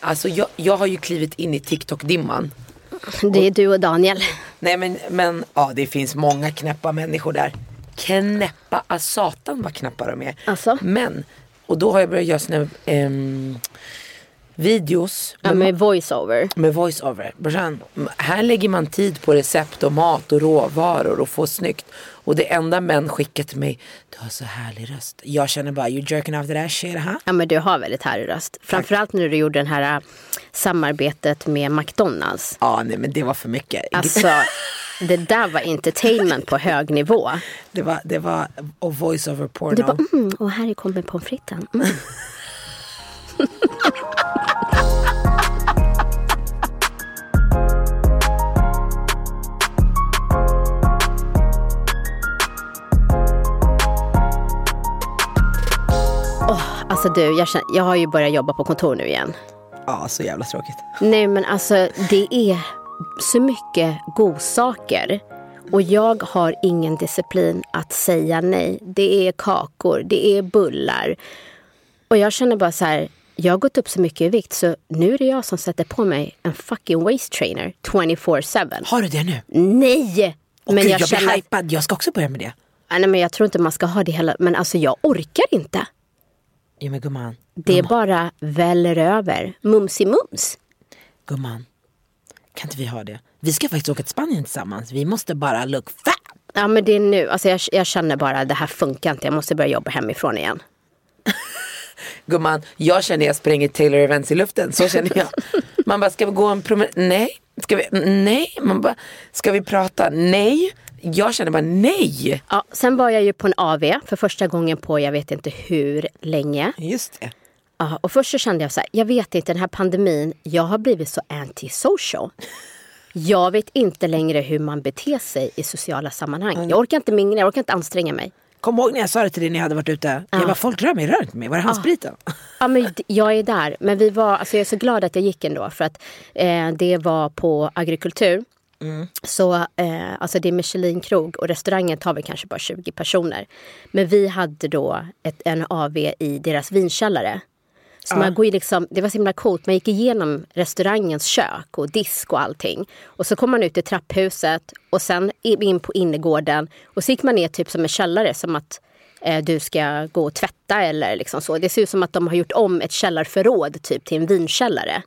Alltså jag, jag har ju klivit in i TikTok-dimman. Det är du och Daniel. Nej men, men ja det finns många knäppa människor där. Knäppa, ah, satan vad knäppa de är. Alltså? Men, och då har jag börjat göra såna ehm, videos Ja, med voiceover. med voiceover. Brorsan, här lägger man tid på recept och mat och råvaror och få snyggt. Och det enda män skickar till mig, du har så härlig röst. Jag känner bara, you jerking off that shit, huh? Ja men du har väldigt härlig röst. Framförallt när du gjorde det här äh, samarbetet med McDonalds. Ja, nej men det var för mycket. Alltså det där var entertainment på hög nivå. Det var, det var och voiceover porno. Du bara, mm, och här kommer pommes fritesen. Mm. alltså du, jag, känner, jag har ju börjat jobba på kontor nu igen. Ja, så jävla tråkigt. Nej men alltså det är så mycket godsaker. Och jag har ingen disciplin att säga nej. Det är kakor, det är bullar. Och jag känner bara så här, jag har gått upp så mycket i vikt så nu är det jag som sätter på mig en fucking waist trainer 24-7. Har du det nu? Nej! Åh, men Gud, jag, jag blir känner, hypad, jag ska också börja med det. Nej, men jag tror inte man ska ha det hela, men alltså jag orkar inte. Ja men gumman, Det är bara väller över. Mumsi mums. gumman. Kan inte vi ha det? Vi ska faktiskt åka till Spanien tillsammans. Vi måste bara look fat. Ja men det är nu, alltså jag, jag känner bara det här funkar inte. Jag måste börja jobba hemifrån igen. Gumman, jag känner jag spränger Taylor Events i luften. Så känner jag. Man bara, ska vi gå en promenad? Nej. Ska vi? Nej. Man bara, ska vi prata? Nej. Jag känner bara nej. Ja, sen var jag ju på en AV för första gången på jag vet inte hur länge. Just det. Ja, och först så kände jag så här, jag vet inte den här pandemin, jag har blivit så antisocial. Jag vet inte längre hur man beter sig i sociala sammanhang. Jag orkar inte mingla, jag orkar inte anstränga mig. Kom ihåg när jag sa det till dig när jag hade varit ute. Jag bara, folk rör mig, rör inte mig. Var är handspriten? Ja, men d- jag är där. Men vi var, alltså jag är så glad att jag gick ändå för att eh, det var på agrikultur. Så eh, alltså det är Michelin-krog och restaurangen tar väl kanske bara 20 personer. Men vi hade då ett, en AV i deras vinkällare. Så man går liksom, det var så himla coolt, man gick igenom restaurangens kök och disk och allting. Och så kom man ut i trapphuset och sen in på innergården. Och så gick man ner typ som en källare, som att eh, du ska gå och tvätta eller liksom så. Det ser ut som att de har gjort om ett källarförråd typ till en vinkällare.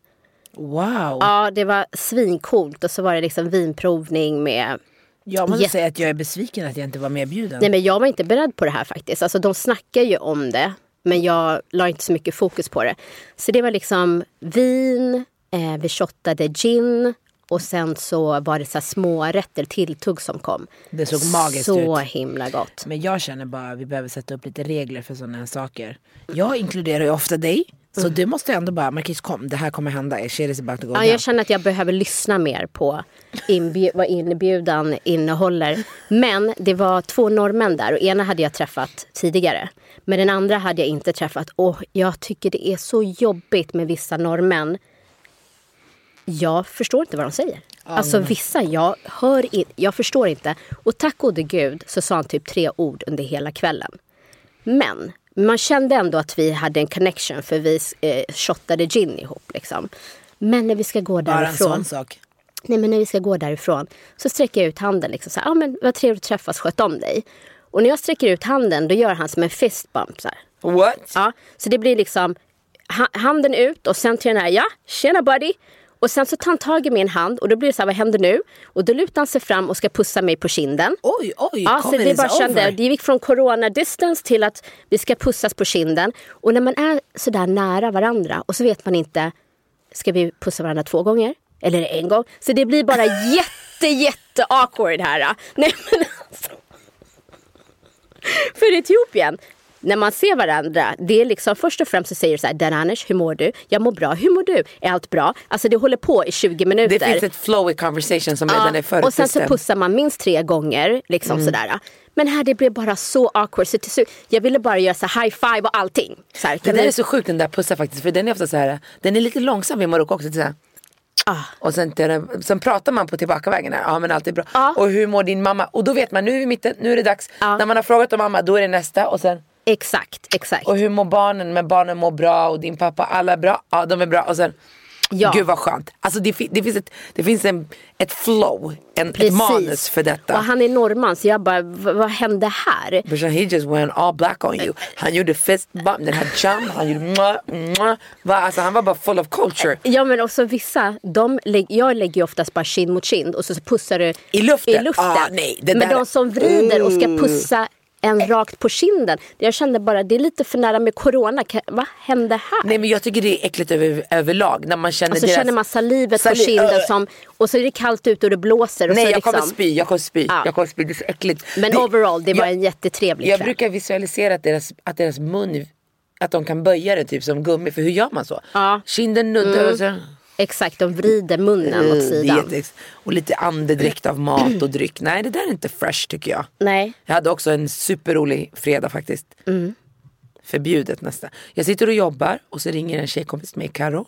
Wow. Ja, det var svincoolt och så var det liksom vinprovning med Jag måste Jätte- säga att jag är besviken att jag inte var medbjuden. Nej men jag var inte beredd på det här faktiskt. Alltså de snackar ju om det. Men jag la inte så mycket fokus på det. Så det var liksom vin, eh, vi shottade gin och sen så var det så små rätter, tilltugg som kom. Det såg magiskt så ut. himla gott. Men jag känner bara att vi behöver sätta upp lite regler för sådana här saker. Jag inkluderar ju ofta dig. Så du måste ändå bara, Marquis kom, det här kommer hända. Shit is about to go Ja, jag känner att jag behöver lyssna mer på inbju- vad inbjudan innehåller. Men det var två norrmän där och ena hade jag träffat tidigare. Men den andra hade jag inte träffat. Och jag tycker det är så jobbigt med vissa norrmän. Jag förstår inte vad de säger. Alltså vissa, jag hör in, jag förstår inte. Och tack gode gud så sa han typ tre ord under hela kvällen. Men man kände ändå att vi hade en connection för vi eh, shottade gin ihop. Liksom. Men när vi ska gå Bara en därifrån. sån sak. Nej men när vi ska gå därifrån så sträcker jag ut handen. Liksom, så här, ah, men vad trevligt att träffas, sköt om dig. Och när jag sträcker ut handen då gör han som en fist bump. Så, här. What? Ja, så det blir liksom ha- handen ut och sen till den här, ja, tjena buddy. Och sen så tar han tag i min hand och då blir det så här, vad händer nu? Och då lutar han sig fram och ska pussa mig på kinden. Oj, oj, Ja, så det bara kände, over? det gick från corona distance till att vi ska pussas på kinden. Och när man är sådär nära varandra och så vet man inte, ska vi pussa varandra två gånger? Eller en gång? Så det blir bara jätte, jätte awkward här. Nej men alltså. För Etiopien, när man ser varandra, det är liksom först och främst så säger du så här, Dananish, hur mår du? Jag mår bra, hur mår du? Är allt bra? Alltså det håller på i 20 minuter. Det finns ett flow i conversation som redan är och sen så förutbestämt. pussar man minst tre gånger. Liksom Mm. sådär. Men här det blev bara så awkward. Så till slut, jag ville bara göra så high five och allting. Så här, Det där vi- är så sjukt den där pussen faktiskt. För den är ofta så här, den är lite långsam i Marocko också. Så här. Ah. Och sen, sen pratar man på tillbakavägen. Här. Ja men allt är bra. Ja. Och hur mår din mamma? Och då vet man, nu är vi i mitten, nu är det dags. Ja. När man har frågat om mamma, då är det nästa. Och sen, Exakt, exakt. och hur mår barnen? Men barnen mår bra och din pappa, alla är bra? Ja de är bra. Och sen, Ja. gud vad skönt. Alltså det, det finns, ett, det finns en, ett flow, en, ett manus för detta. Och han är norrman så jag bara, "V- vad hände här? Brorsan he just went all black on you. Han gjorde fist bump, den här jump, han gjorde mwah, mwah. Va, alltså, han var bara full of culture. Ja men också vissa, de, jag lägger ju oftast bara kind mot kind och så, pussar du I luften? I luften. Ah, nej, men där- de som vrider och ska pussa en rakt på kinden. Jag kände bara, det är lite för nära med corona. Vad hände här? Nej men jag tycker det är äckligt över, överlag när man känner och så deras... känner man salivet Sali- på kinden som, och så är det kallt ute och det blåser. Och Nej så jag liksom, kommer spy, jag kommer spy, Ja. jag kommer spy, det är så äckligt. Men det, overall, det var jag, en jättetrevlig Jag kväll. brukar visualisera att deras, att deras mun, att de kan böja det typ som gummi, för hur gör man så? Ja. Mm. Kinden nuddar och så... Exakt, de vrider munnen åt är sidan. jätte- och lite andedräkt av mat och dryck. Nej det där är inte fresh tycker jag. Nej. Jag hade också en superrolig fredag faktiskt. Mm. Förbjudet nästan. Jag sitter och jobbar och så ringer en tjejkompis med Karo.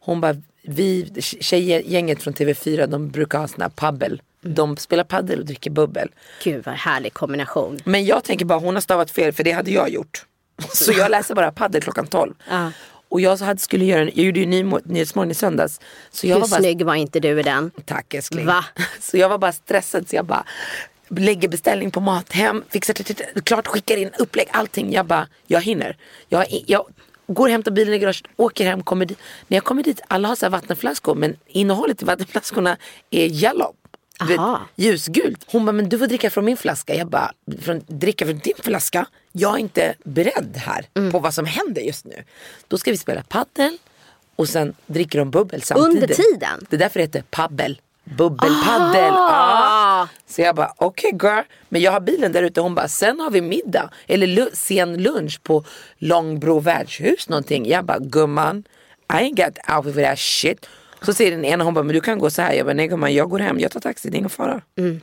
Hon bara, vi, tjejgänget från TV4 de brukar ha sån här pabbel. Mm. De spelar paddel och dricker bubbel. Gud vad härlig kombination. Men jag tänker bara hon har stavat fel för det hade jag gjort. Så jag läser bara paddel klockan 12. Ja. Och jag hade, skulle göra en, jag gjorde ju ny, Nyhetsmorgon i söndags. Så jag Hur var bara, snygg var inte du i den? Tack älskling. Va? Så jag var bara stressad så jag bara lägger beställning på mat hem, fixar klart, skickar in upplägg, allting. Jag bara, jag hinner. Jag, jag går och hämtar bilen i garaget, åker hem, kommer dit. När jag kommer dit, alla har så här vattenflaskor men innehållet i vattenflaskorna är yellow. Vet, ljusgult. Hon bara, men du får dricka från min flaska. Jag bara, från, dricka från din flaska? Jag är inte beredd här Mm. på vad som händer just nu. Då ska vi spela paddel och sen dricker de bubbel samtidigt. Under tiden? Det är därför det heter pabbel. Bubbelpaddel. Ah. Så jag bara okej okay, girl. Men jag har bilen där ute. Hon bara sen har vi middag. Eller lu- sen lunch på Långbro värdshus någonting. Jag bara gumman. I ain't got outfit for that shit. Så säger den ena hon bara men du kan gå så här. Jag bara nej gumman jag går hem. Jag tar taxi. Det är ingen fara. Mm.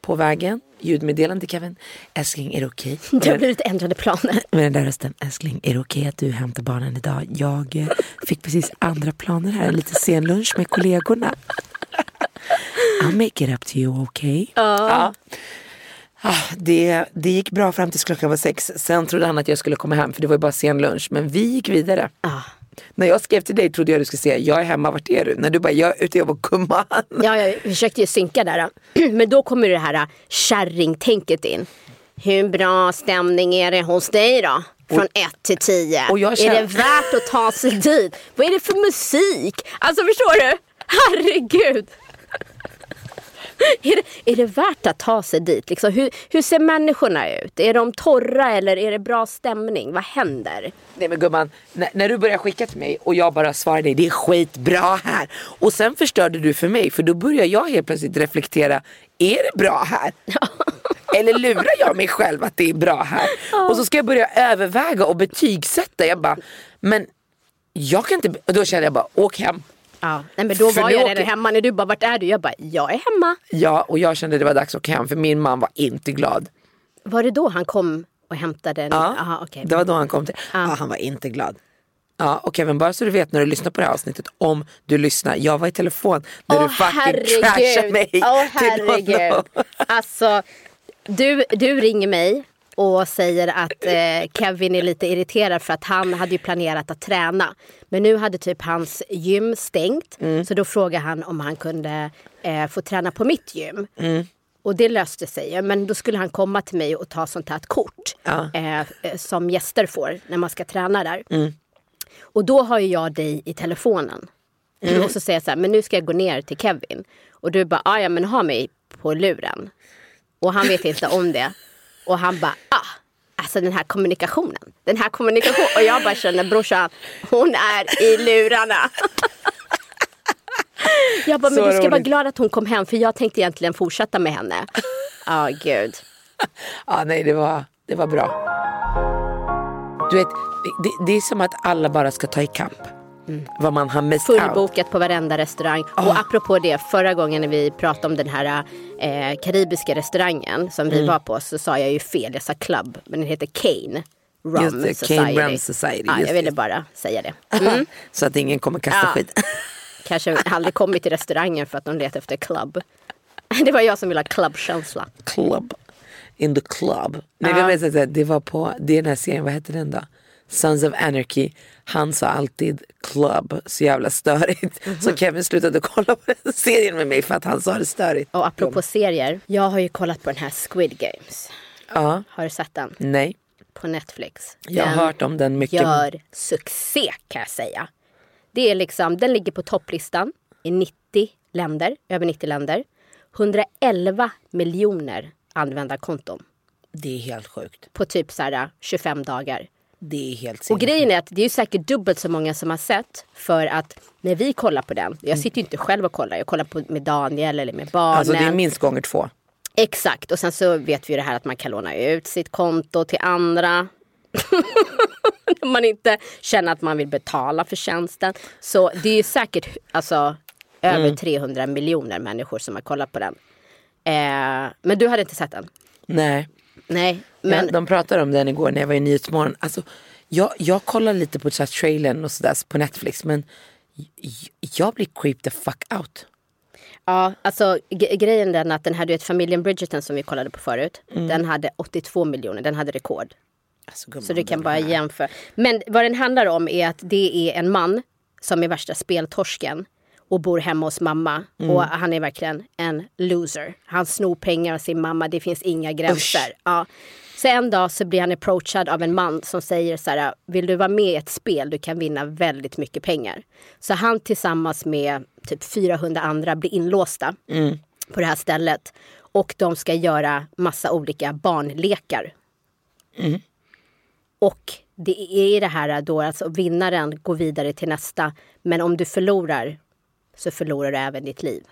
På vägen. Ljudmeddelande till Kevin. Älskling är det okej? Det har blivit ändrade planer. Med den där rösten, älskling, är det okej att du hämtar barnen idag? Jag eh, fick precis andra planer här, lite sen lunch med kollegorna. I'll make it up to you, okay? Ja. Ah, det, det gick bra fram tills klockan var sex. Sen trodde han att jag skulle komma hem för det var ju bara sen lunch. Men vi gick vidare. Ja. När jag skrev till dig trodde jag du skulle säga jag är hemma, vart är du? När du bara jag är ute, jag var gumman. Ja, jag försökte ju synka där. Men då kommer det här kärringtänket in. Hur bra stämning är det hos dig då? Från 1 till 10. och jag Är känner- det värt att ta sig dit? Vad är det för musik? Alltså förstår du? Herregud. Är det, är det värt att ta sig dit? Liksom, hur, hur ser människorna ut? Är de torra eller är det bra stämning? Vad händer? Nej men gumman, när, när du började skicka till mig och jag bara svarade dig, det är skitbra här. Och sen förstörde du för mig för då börjar jag helt plötsligt reflektera, är det bra här? Eller lurar jag mig själv att det är bra här? Och så ska jag börja överväga och betygsätta. Jag bara, men jag kan inte, och då kände jag bara, åk hem. Ja. Nej, men då För var jag redan hemma. När du bara, vart är du? Jag bara, jag är hemma. Ja, och jag kände det var dags att åka hem för min man var inte glad. Var det då han kom och hämtade en? Ja, Aha, okej. det var då han kom till. Ja. han var inte glad. Ja, och Kevin, bara så du vet när du lyssnar på det här avsnittet, om du lyssnar, jag var i telefon när du fucking trashade mig Åh honom. herregud. Alltså, du, du ringer mig och säger att eh, Kevin är lite irriterad för att han hade ju planerat att träna. Men nu hade typ hans gym stängt. Mm. Så då frågade han om han kunde eh, få träna på mitt gym. Mm. Och det löste sig. Men då skulle han komma till mig och ta sånt här ett kort. Ja. Eh, eh, som gäster får när man ska träna där. Mm. Och då har ju jag dig i telefonen. Mm. Och så säger jag så här, men nu ska jag gå ner till Kevin. Och du bara, "Ah, ja men ha mig på luren. Och han vet inte om det. Och han bara, ah, alltså den här kommunikationen. Den här kommunikationen. Och jag bara känner, brorsan, hon är i lurarna. Jag bara, men du ska vara glad att hon kom hem för jag tänkte egentligen fortsätta med henne. Ja, gud. Ja, nej, det var, det var bra. Du vet, det, det är som att alla bara ska ta ikapp vad man har missed out. Fullbokat på varenda restaurang. Och apropå det, förra gången när vi pratade om den här eh, karibiska restaurangen som Mm. vi var på så sa jag ju fel, jag sa club. Men den heter Kane Rum Just det, Society. Kane Rum Society, Ja, jag ville bara säga det. Mm. Så att ingen kommer kasta Ja. skit. Kanske aldrig kommit till restaurangen för att de letar efter club. Det var jag som ville ha clubkänsla. club. In the club. Nej, Ja. vem är det, det var på, det är den här serien, vad hette den då? Sons of Anarchy. Han sa alltid club, så jävla störigt. Mhm. Så Kevin slutade kolla på den serien med mig för att han sa det störigt. Och apropå serier, jag har ju kollat på den här Squid Games. Ja, Har du sett den? nej. På Netflix. Jag har Den hört om den mycket. gör succé kan jag säga. Det är liksom, den ligger på topplistan i 90 länder, över 90 länder. 111 miljoner användarkonton Det är helt sjukt. på typ så här 25 dagar. Det är helt Och grejen är att det är säkert dubbelt så många som har sett för att när vi kollar på den, jag sitter ju inte själv och kollar, jag kollar på med Daniel eller med barnen. Alltså det är minst gånger två. Exakt, och sen så vet vi ju det här att man kan låna ut sitt konto till andra. När man inte känner att man vill betala för tjänsten. Så det är ju säkert alltså, över 300 miljoner människor som har kollat på den. Eh, men du hade inte sett den? Nej. Nej, Men... Ja, de pratade om den igår när jag var i Nyhetsmorgon. Alltså, jag, jag kollar lite på trailern och sådär på Netflix men jag blir creeped the fuck out. ja, alltså, grejen är den att den här du vet, familjen Bridgerton som vi kollade på förut. Den hade 82 miljoner, den hade rekord. Alltså, gumman, Så du kan bara här- jämföra. Men vad den handlar om är att det är en man som är värsta speltorsken och bor hemma hos mamma. Och han är verkligen en loser. Han snor pengar av sin mamma, det finns inga gränser. Ja. Så en dag så blir han approachad av en man som säger så här, vill du vara med i ett spel, du kan vinna väldigt mycket pengar. Så han tillsammans med typ 400 andra blir inlåsta på det här stället. Och de ska göra massa olika barnlekar och det är det här då, alltså vinnaren går vidare till nästa. Men om du förlorar så förlorar du även ditt liv.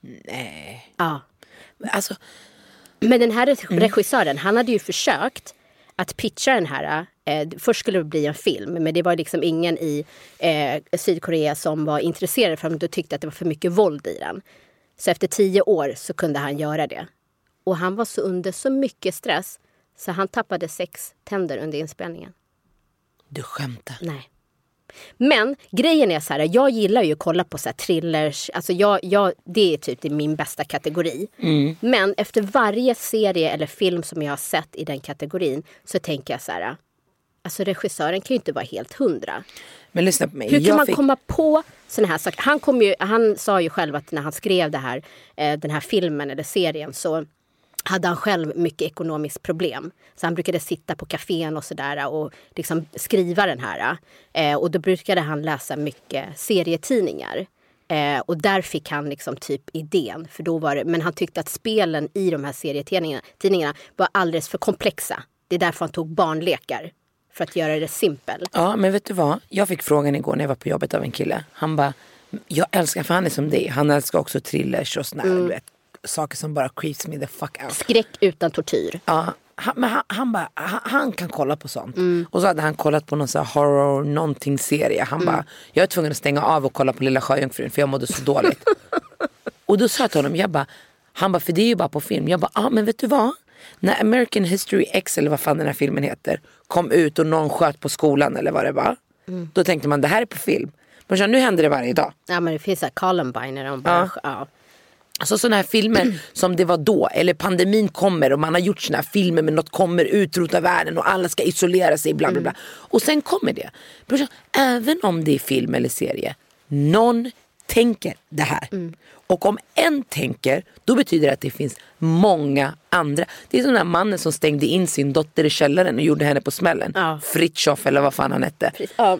Nej. Ja. Alltså, Men den här reg- regissören, han hade ju försökt att pitcha den här. Eh, först skulle det bli en film, men det var liksom ingen i eh, Sydkorea som var intresserad för att de tyckte att det var för mycket våld i den. Så efter tio år så kunde han göra det. Och han var så under så mycket stress så han tappade sex tänder under inspelningen. du skämtar. Nej. Men grejen är så här, jag gillar ju att kolla på så här thrillers. Alltså jag, jag, det är typ det är min bästa kategori. Men efter varje serie eller film som jag har sett i den kategorin så tänker jag så här. Alltså regissören kan ju inte vara helt hundra. Men lyssna på mig. Hur kan jag man fick- komma på såna här saker? Han, kom ju, han sa ju själv att när han skrev det här, eh, den här filmen eller serien så hade han själv mycket ekonomiskt problem. Så han brukade sitta på kafén och sådär och liksom skriva den här. Eh, och då brukade han läsa mycket serietidningar. Eh, och där fick han liksom typ idén. För då var det, men han tyckte att spelen i de här serietidningarna tidningarna var alldeles för komplexa. Det är därför han tog barnlekar. För att göra det simpelt. Ja men vet du vad? Jag fick frågan igår när jag var på jobbet av en kille. Han bara, jag älskar, för han är som dig. Han älskar också thrillers och här, du vet, saker som bara creeps me the fuck out. Skräck utan tortyr. Ja, han, men han, han, bara, han, han kan kolla på sånt. Och så hade han kollat på någon så här horror någonting serie. Han bara, jag är tvungen att stänga av och kolla på Lilla Sjöjungfrun för jag mådde så dåligt. och då sa jag till honom, jag bara, han bara, för det är ju bara på film. Jag bara, ja ah, men vet du vad? När American History X eller vad fan den här filmen heter kom ut och någon sköt på skolan eller vad det var. Då tänkte man det här är på film. Men så, nu händer det varje dag. Ja men det finns så här Columbine de bara, ja. Alltså sådana här filmer som det var då, eller pandemin kommer och man har gjort sådana här filmer med något kommer utrota världen och alla ska isolera sig bla bla bla. Och sen kommer det. Brorsan, även om det är film eller serie, någon tänker det här. Och om en tänker, då betyder det att det finns många andra. Det är som den här mannen som stängde in sin dotter i källaren och gjorde henne på smällen. Ja. Fritjof eller vad fan han hette. ja.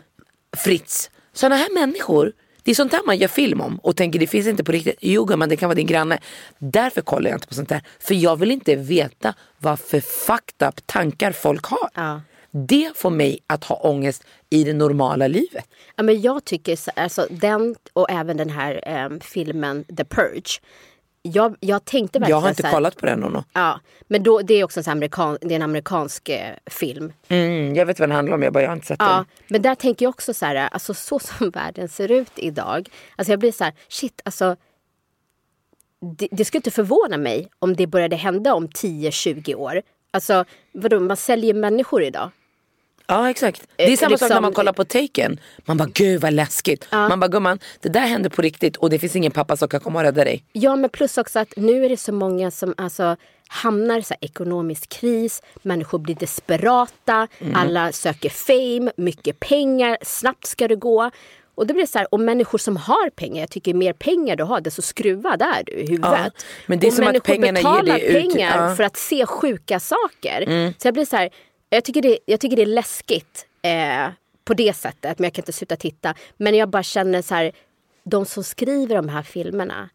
Fritz. Sådana här människor, det är sånt här man gör film om och tänker det finns inte på riktigt. Jo gumman det kan vara din granne. Därför kollar jag inte på sånt här. För jag vill inte veta vad för fucked up tankar folk har. Ja. Det får mig att ha ångest i det normala livet. Ja, men jag tycker så, alltså, den och även den här em, filmen The Purge. Jag, jag tänkte verkligen Jag har inte här, kollat på den Nono. Ja, men då, det är också en, amerikan, det är en amerikansk eh, film. Mm, jag vet vad den handlar om, jag bara jag har inte sett Ja, den. men där tänker jag också så här, alltså så som världen ser ut idag. Alltså jag blir så här, shit, alltså. Det, det skulle inte förvåna mig om det började hända om 10-20 år. Alltså vadå, man säljer människor idag. Ja exakt. Det är Eh, samma sak när liksom- man kollar på Taken. Man bara gud vad läskigt. Man bara gumman det där händer på riktigt och det finns ingen pappa som kan komma och rädda dig. Ja, men plus också att nu är det så många som alltså hamnar i så ekonomisk kris, människor blir desperata, alla söker fame, mycket pengar, snabbt ska det gå. Och det blir så här, och människor som har pengar, jag tycker mer pengar du har desto skruvad är du i huvudet. Ja, men det är och som att människor pengarna ger betalar dig ut- pengar ja. Mm. för att se sjuka saker. Så jag blir så här, jag tycker det, jag tycker det är läskigt eh, på det sättet, men jag kan inte sluta titta. Men jag bara känner så här, de som skriver de här filmerna,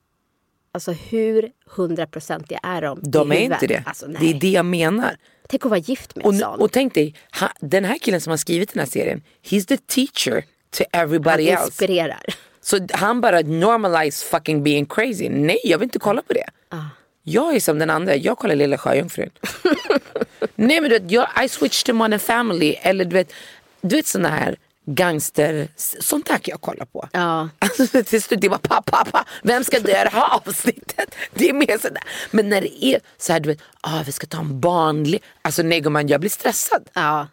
Alltså hur hundraprocentiga är de De är inte det. Alltså, det är det jag menar. Tänk att vara gift med Och, en sån. och tänk dig, ha, den här killen som har skrivit den här serien, he's the teacher to everybody Han else. inspirerar. Så han bara normalize fucking being crazy. Nej jag vill inte kolla på det. Ah. Jag är som den andra, jag kollar Lilla Sjöjungfrun. Nej men du vet, jag, I switched to Modern Family eller du vet, du vet såna här gangster, sånt där kan jag kolla på. Ja. Alltså, till slut det var pappa, pappa, vem ska dö det här avsnittet? Det är mer sådär. Men när det är så här, du vet, ah, vi ska ta en barnlig, alltså nej gumman jag blir stressad. ja.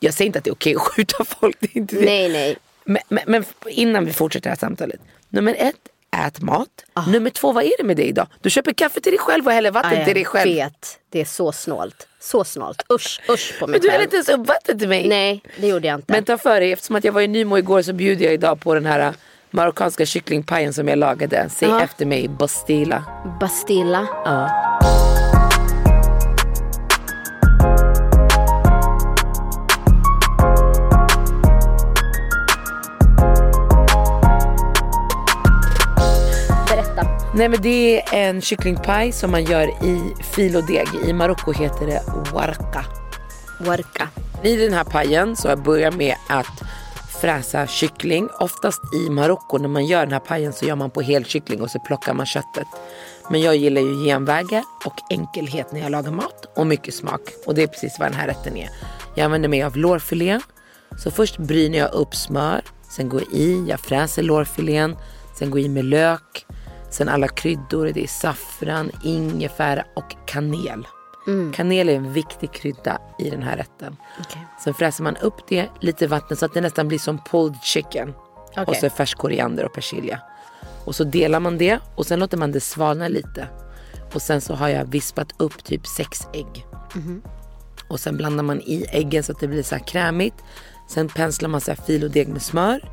Jag säger inte att det är okej att skjuta folk, det är inte det. Nej, nej. Men, men, men innan vi fortsätter det här samtalet. Nummer ett, ät mat. Nummer två, vad är det med dig idag? Du köper kaffe till dig själv och häller vatten Ja, till dig jag själv. vet. Det är så snålt. Så snålt. Usch, usch på mig Men du själv. inte ens upp vatten till mig. Nej, det gjorde jag inte. Men ta för dig, eftersom att jag var i Nymo igår så bjuder jag idag på den här äh, marockanska kycklingpajen som jag lagade. Säg Ja. efter mig, Bastila. Bastilla. Ja. Nej men det är en kycklingpaj som man gör i fil och deg. I Marocko heter det warka. Worka. I den här pajen så jag börjar med att fräsa kyckling. Oftast i Marocko när man gör den här pajen så gör man på helkyckling och så plockar man köttet. Men jag gillar ju genvägar och enkelhet när jag lagar mat och mycket smak. Och det är precis vad den här rätten är. Jag använder mig av lårfilé. Så först bryner jag upp smör. Sen går jag i, jag fräser lårfilén. Sen går jag i med lök. Sen alla kryddor, det är saffran, ingefära och kanel. Kanel är en viktig krydda i den här rätten. Okej. Sen fräser man upp det, lite vatten så att det nästan blir som pulled chicken. Okej. Och så färsk koriander och persilja. Och så delar man det och sen låter man det svalna lite. Och sen så har jag vispat upp typ sex ägg. Och sen blandar man i äggen så att det blir så här krämigt. Sen penslar man så här fil och deg med smör.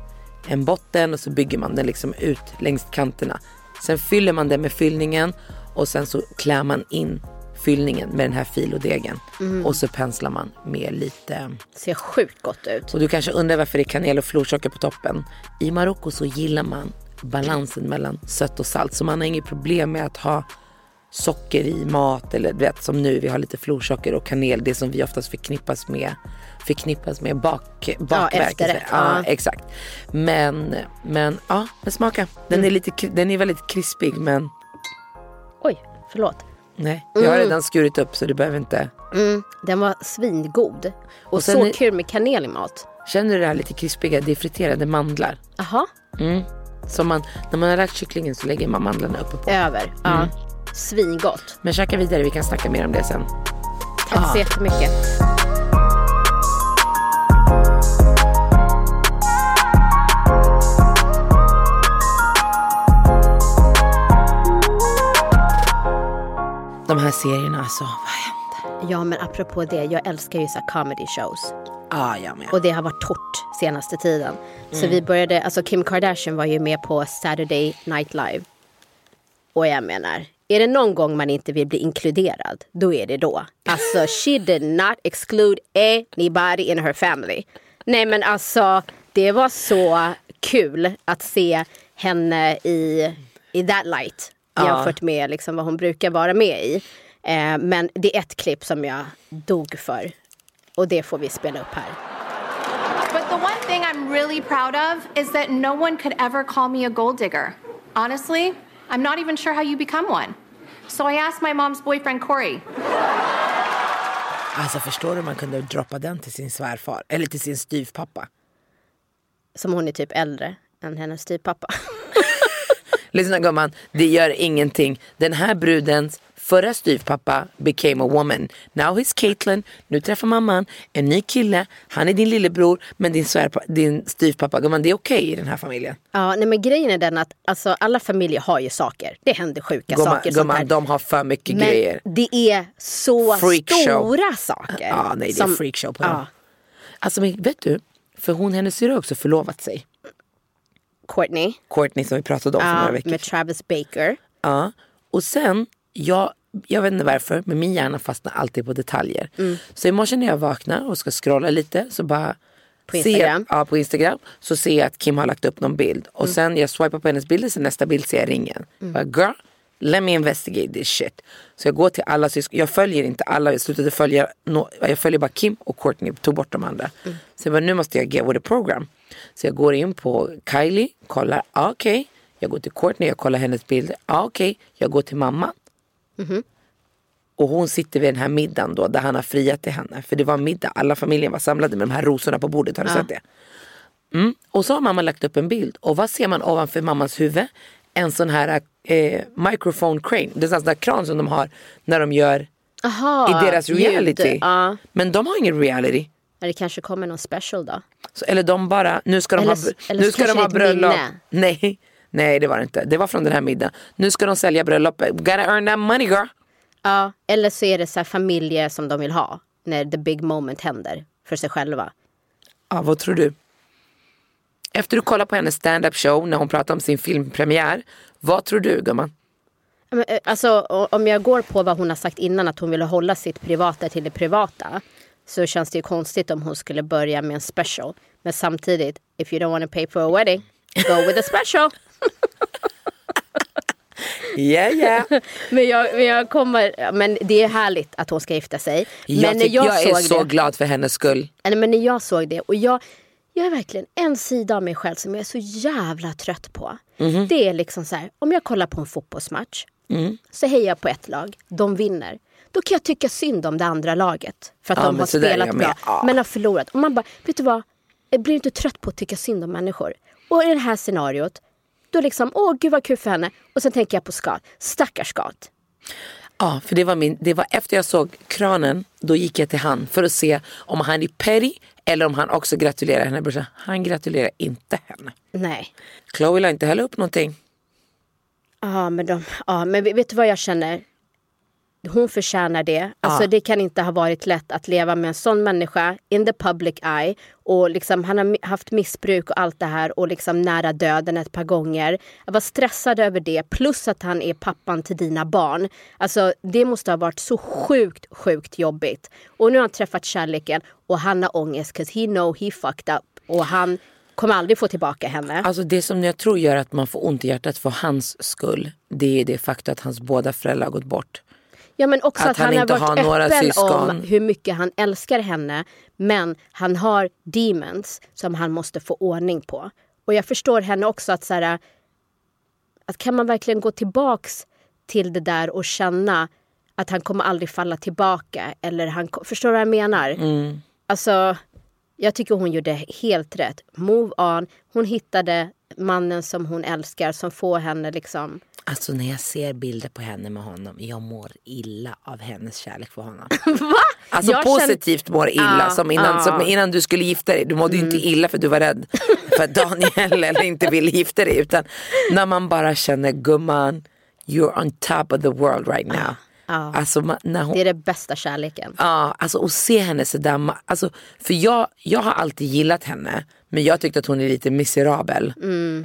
En botten och så bygger man den liksom ut längs kanterna. Sen fyller man den med fyllningen och sen så klär man in fyllningen med den här fil och degen. Och så penslar man med lite Ser sjukt gott ut. och du kanske undrar varför det är kanel och florsocker på toppen. I Marocko så gillar man balansen mellan sött och salt. Så man har inget problem med att ha socker i mat eller du vet som nu vi har lite florsocker och kanel. Det som vi oftast förknippas med förknippas med bak, bakverk. ja, ja. exakt. Men, men ja, men smaka. Den, Mm. är lite, den är väldigt krispig men Oj, förlåt. nej. Jag har redan skurit upp så du behöver inte. Mm, den var svingod. Och, Och så är- kul med kanel i mat. Känner du det här lite krispiga? Det är friterade mandlar. Jaha, Så man, när man har lagt kycklingen så lägger man mandlarna uppe på. över. Ja. Mm. Svingott. Men käka vidare, vi kan snacka mer om det sen. Tack Ah. så jättemycket. De här serierna alltså, vad hände? Ja, men apropå det. Jag älskar ju så comedy shows. Ah, jag med. Och det har varit torrt senaste tiden. Så Mm. vi började, alltså Kim Kardashian var ju med på Saturday Night Live. Och jag menar, är det någon gång man inte vill bli inkluderad, då är det då. Alltså she did not exclude anybody in her family. Nej men alltså, det var så kul att se henne i, i that light. Jämfört med liksom vad hon brukar vara med i. Eh, men det är ett klipp som jag dog för. Och det får vi spela upp här. But the one thing I'm really proud of is that no one could ever call me a gold digger. Honestly, I'm not even sure how you become one. So I asked my mom's boyfriend, Corey. Alltså förstår du man kunde droppa den till sin svärfar? Eller till sin styvpappa? Som hon är typ äldre än hennes styvpappa. Lyssna gumman, det gör ingenting. Den här brudens förra styvpappa became a woman. Now he's Caitlyn, nu träffar mamman en ny kille, han är din lillebror men din, svärpa, din styvpappa, gumman det är okej i den här familjen. Ja, nej, men grejen är den att alltså, alla familjer har ju saker. Det händer sjuka Gumman, saker. gumman de har för mycket Men grejer. det är så Freakshow. stora saker. Ja, nej det är som- freakshow på ja, dem. Alltså men vet du, för hon hennes syrra har också förlovat sig. Courtney. Courtney som vi pratade om för några veckor med Travis Baker. Ja, och sen, jag, jag vet inte varför, men min hjärna fastnar alltid på detaljer. Mm. Så i morse när jag vaknar och ska scrolla lite så bara På ser- Instagram? ja, på Instagram. Så ser jag att Kim har lagt upp någon bild. Och Mm. sen jag swipar på hennes bilder, så nästa bild ser jag ringen. Jag bara, girl, let me investigate this shit. Så jag går till alla syskon, jag följer inte alla, jag slutade följa, no, jag följer bara Kim och Courtney, tog bort de andra. Mm. Så jag bara, nu måste jag get with the program. Så jag går in på Kylie, kollar, ah, okej. Jag går till Courtney, jag kollar hennes bilder, ah, okej. Jag går till mamma. Och hon sitter vid den här middagen då där han har friat till henne. För det var middag, alla familjen var samlade med de här rosorna på bordet. Har du sett det? Mm. Och så har mamma lagt upp en bild. Och vad ser man ovanför mammas huvud? En sån här eh, microphone crane. Det är en sån där kran som de har när de gör Aha, i deras ljud. reality. Ja. Men de har ingen reality. Men det kanske kommer någon special då. Så, eller de bara, nu ska de Eller ha, eller nu ska de ha bröllop. Nej, nej det var det inte. Det var från den här middagen. Nu ska de sälja bröllopet. Gotta earn that money girl. Ja, eller så är det så här familjer som de vill ha. När the big moment händer för sig själva. Ja, vad tror du? Efter du kollar på hennes stand-up show när hon pratar om sin filmpremiär. Vad tror du gumman? Eh, Alltså om jag går på vad hon har sagt innan att hon ville hålla sitt privata till det privata. Så känns det ju konstigt om hon skulle börja med en special. Men samtidigt, if you don't want to pay for a wedding, go with a special. Yeah, yeah. Men jag, men jag kommer, men det är härligt att hon ska gifta sig. Jag, men när tyck, jag, är så det, glad för hennes skull. men när jag såg det och jag, jag är verkligen en sida av mig själv som jag är så jävla trött på. Mhm. Det är liksom så här, om jag kollar på en fotbollsmatch Mm. så hejar jag på ett lag, de vinner. Då kan jag tycka synd om det andra laget för att Ja, de har spelat bra med. Ja. men har förlorat. Och man bara, vet du vad? Jag blir inte trött på att tycka synd om människor. Och i det här scenariot, då liksom, åh gud vad kul för henne. Och sen tänker jag på Scott, stackars Scott. Ja, för det var, min, det var efter jag såg kranen, då gick jag till han för att se om han är petty eller om han också gratulerar henne. brorsan. Han gratulerar inte henne. Nej. Chloe la inte heller upp någonting. Ja men, de, ja, men vet du vad jag känner? Hon förtjänar det. Alltså, Ja. Det kan inte ha varit lätt att leva med en sån människa in the public eye. Och liksom, han har haft missbruk och allt det här och liksom nära döden ett par gånger. Jag var stressad över det. Plus att han är pappan till dina barn. Alltså, det måste ha varit så sjukt, sjukt jobbigt. Och nu har han träffat kärleken och han har ångest 'cause he know he fucked up. Och han kommer aldrig få tillbaka henne. Alltså det som jag tror gör att man får ont i hjärtat för hans skull, det är det faktum att hans båda föräldrar har gått bort. Ja men också Att att, han han, har inte varit har några öppen syskon. om hur mycket han älskar henne. Men han har demons som han måste få ordning på. Och jag förstår henne också att så här, att kan man verkligen gå tillbaks till det där och känna att han kommer aldrig falla tillbaka. Eller han, förstår du vad jag menar? Mm. Alltså, jag tycker hon gjorde helt rätt. Move on. Hon hittade mannen som hon älskar som får henne liksom Alltså när jag ser bilder på henne med honom, jag mår illa av hennes kärlek för honom. Va? Alltså Jag känner- positivt mår illa, Ja, som, innan, ja. som innan du skulle gifta dig. Du mådde ju inte illa för du var rädd för att Daniel eller inte ville gifta dig. Utan när man bara känner gumman, you're on top of the world right now. Ja. Alltså när hon, Det är det bästa kärleken. Ja, alltså att se henne sådär. Alltså, för jag, jag har alltid gillat henne. Men jag tyckte att hon är lite miserabel.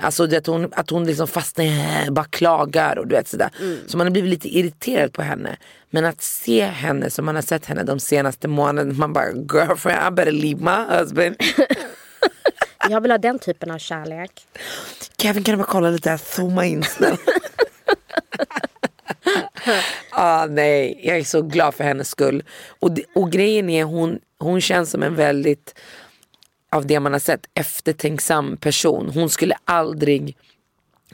Alltså det att hon, att hon liksom fastnar, bara klagar och du vet sådär. Så man har blivit lite irriterad på henne. Men att se henne som man har sett henne de senaste månaderna. Man bara girlfriend I better leave my husband. Jag vill ha den typen av kärlek. Kevin kan du bara kolla lite här, zooma in snälla. ah, nej, jag är så glad för hennes skull. Och, det- och grejen är hon, hon känns som en väldigt, av det man har sett, eftertänksam person. Hon skulle aldrig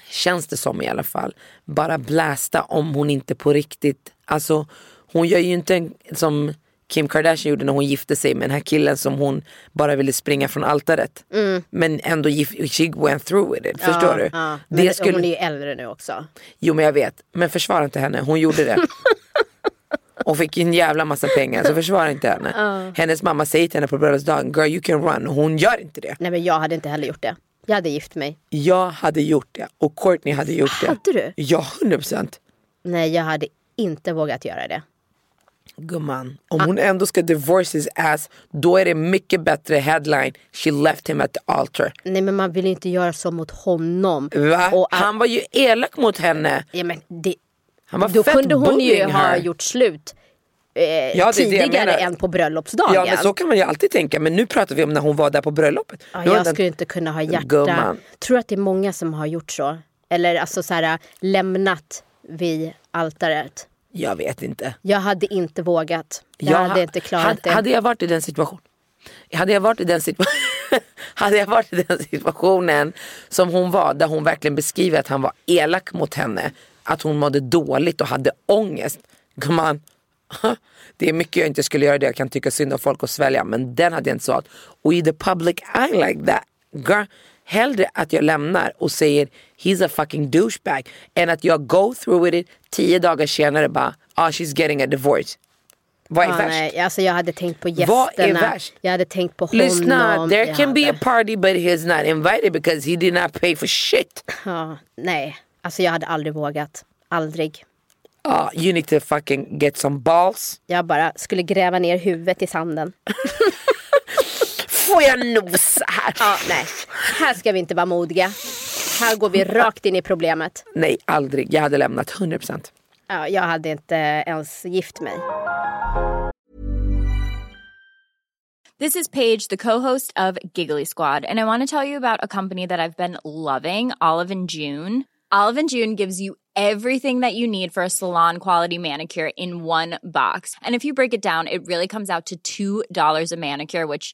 känns det som i alla fall, bara blästa om hon inte på riktigt, alltså hon gör ju inte en, som Kim Kardashian gjorde när hon gifte sig med den här killen som hon bara ville springa från altaret. Men ändå, she went through with it, förstår du? Mm. Ja, Det men skulle- Hon är ju äldre nu också. Jo men jag vet, men försvara inte henne, hon gjorde det. Och fick en jävla massa pengar, så försvara inte henne. Hennes mamma säger till henne på bröllopsdagen, girl you can run, och hon gör inte det. Nej men jag hade inte heller gjort det. Jag hade gift mig. Jag hade gjort det och Courtney hade gjort det. Hade du? Ja, 100%. Nej jag hade inte vågat göra det. Gumman, om hon ändå ska divorce his ass, då är det mycket bättre headline, she left him at the altar. Nej men man vill inte göra så mot honom. Va? Och, Han var ju elak mot henne. ja, men det, Han var då fett kunde hon ju ha gjort slut eh, Ja, tidigare än på bröllopsdagen. Ja men så kan man ju alltid tänka, men nu pratar vi om när hon var där på bröllopet. Ja, jag den- skulle inte kunna ha hjärta. Gumman. Tror att det är många som har gjort så. Eller alltså så här, lämnat vid altaret. Jag vet inte. Jag hade inte vågat. Jag, hade inte klarat hade, det. Hade jag varit i den situationen hade jag varit i den Hade jag varit i den situationen som hon var där hon verkligen beskriver att han var elak mot henne Att hon mådde dåligt och hade ångest Gumman Det är mycket jag inte skulle göra det, jag kan tycka synd om folk och svälja men den hade jag inte svalt Och i the public eye like that girl, Hellre att jag lämnar och säger he's a fucking douchebag än att jag go through with it tio dagar senare bara ah she's getting a divorce Vad är Ja, värst? nej, alltså jag hade tänkt på Vad är gästerna. värst? Jag hade tänkt på honom. Lyssna, there jag can be a party but he's not invited because he did not pay for shit. Ja, nej, alltså jag hade aldrig vågat. Aldrig. Uh, you need to fucking get some balls. Jag bara skulle gräva ner huvudet i sanden. Får jag nosa här? Ja, nej. Här ska vi inte vara modiga. Här går vi rakt in i problemet. Nej, aldrig. Jag hade lämnat 100%. Ja, jag hade inte ens gift mig. This is Paige, the co-host of Giggly Squad, and I want to tell you about a company that I've been loving, Olive and June. Olive and June gives you everything that you need for a salon quality manicure in one box. And if you break it down, it really comes out to $2 a manicure, which